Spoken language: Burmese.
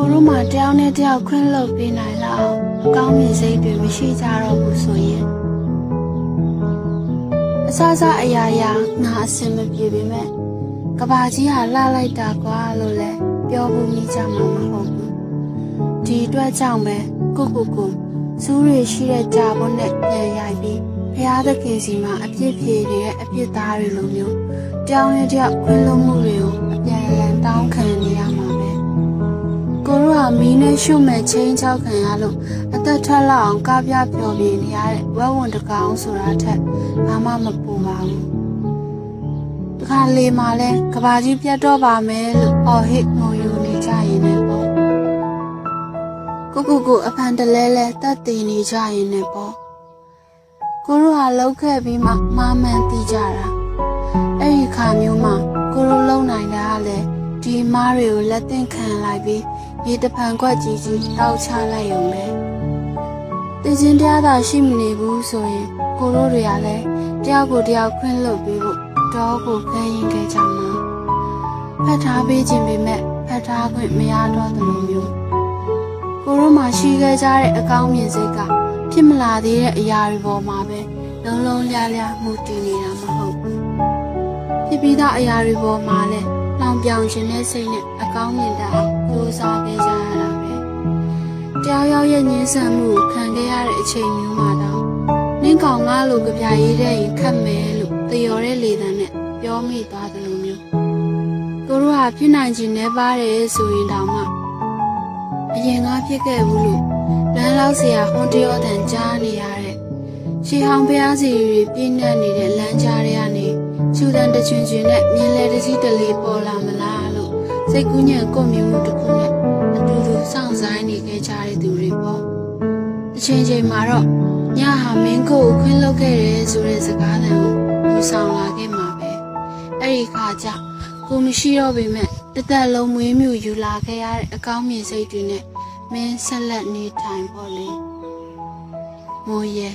ကိုတို့မှတယောက်နဲ့တယောက်ခွင့်လွတ်ပေးနိုင်လောက်အောင်အကောင်းမြင်စိတ်တွေမရှိကြတော့ဘူးဆိုရင်အစစအရာရာငါအစင်မပြေပေမဲ့ကဘာကြီးဟာလှလိုက်တာကွာလို့လဲပြောဖို့မိကြမှာမဟုတ်ဘူးဒီအတွက်ကြောင့်ပဲကိုကိုကိုစူးရရှိတဲ့ကြာဖို့နဲ့ပြန်ရိုက်ပြီးဘုရားသခင်စီမှာအပြစ်ဖြေနေတဲ့အပြစ်သားတွေလိုမျိုးတောင်းရတဲ့ခွင့်လွှတ်မှုတွေကိုအပြန်အလှန်တောင်းခံနေရမှာပဲ ကိုတို့ဟာမီးနဲ့ရှုမဲ့ချင်းချောက်ခံရလို့အသက်ထွက်လောက်အောင်ကားပြပျော်ပြနေရတဲ့ဝက်ဝံတကောင်ဆိုတာထက်ဘာမှမပူပါဘူးတခါလေမှလဲကဘာကြီးပြတ်တော့ပါမယ်လို့အော်ဟစ်ငိုယူနေကြရင်လည်းပေါ့ကိုကိုကိုအဖန်တလဲလဲတတ်တည်နေကြရင်လည်းပေါ့ကိုတို့ဟာလောက်ခဲ့ပြီးမှမာမှန်တီးကြတာအဲ့ဒီခါမျိုးမှာကိုတို့လုံနိုင်တာကလည်းဒီမားတွေကိုလက်သင့်ခံလိုက်ပြီး ရေတဖန်ကွက်ကြီးကြီးတောက်ချလိုက်ရုံပဲတည်ခြင်းတရားသာရှိမနေဘူးဆိုရင်ကိုတို့တွေကလည်းတယောက်ကိုတယောက်ခွင့်လွတ်ပြီးဖို့တော့ကိုခဲရင်ခဲ့ကြမှာဖတ်ထားပေးခြင်းပေမဲ့ဖတ်ထားခွင့်မရတော့သလိုမျိုးကိုတို့မှရှိခဲ့ကြတဲ့အကောင်းမြင်စိတ်ကဖြစ်မလာသေးတဲ့အရာတွေပေါ်မှာပဲလုံးလုံးလျားလျားမှုတည်နေတာမဟုတ်ဘူးဖြစ်ပြီးသားအရာတွေပေါ်မှာလည်းလော င်ပြောင်ခြင်းနဲ့စိတ်နဲ့အကောင်းမြင်တာကြိုးစားခဲ့ကြရတာပဲတရားရောက်ရဲ့ညှင်းဆန်မှုကိုခံခဲ့ရတဲ့အချိန်မျိုးမှာတော့နင်းကောင်ငါလိုကြပြရေးတဲ့ရင်ခတ်မယ်လို့တယော်တဲ့လေတံနဲ့ပြောမိသွားတယ်လို့မျိုးကိုတို့ဟာဖြစ်နိုင်ခြင်းနဲ့ပါတယ်ဆိုရင်တောင်မှအရင်ကဖြစ်ခဲ့ဘူးလို့လမ်းလောက်เสียဟွန်တရောတန်ကြားနေရတဲ့ရှီဟောင်ဖျားစီတွေပြည့်နှက်နေတဲ့လမ်းကြားတွေကနေ ချူတန်တချွင်ချွင်နဲ့မြင်းလဲတကြီးတလေးပေါ်လာမလားလို့စိတ်ကူးညံကွန်မြူမှုတစ်ခုနဲ့အတူတူစောင့်ဆိုင်နေခဲ့ကြတဲ့သူတွေပေါ့တစ်ချိန်ချိန်မှာတော့ညဟာမင်းကိုခွင်းလုတ်ခဲ့တယ်ဆိုတဲ့စကားသံကိုယူဆောင်လာခဲ့မှာပဲအဲ့ဒီခါကျကိုမရှိတော့ပေမဲ့တသက်လုံးမွေးမြူယူလာခဲ့ရတဲ့အကောင်းမြင်စိတ်တွေနဲ့မင်းဆက်လက်နေထိုင်ဖို့လေမိုးရဲ့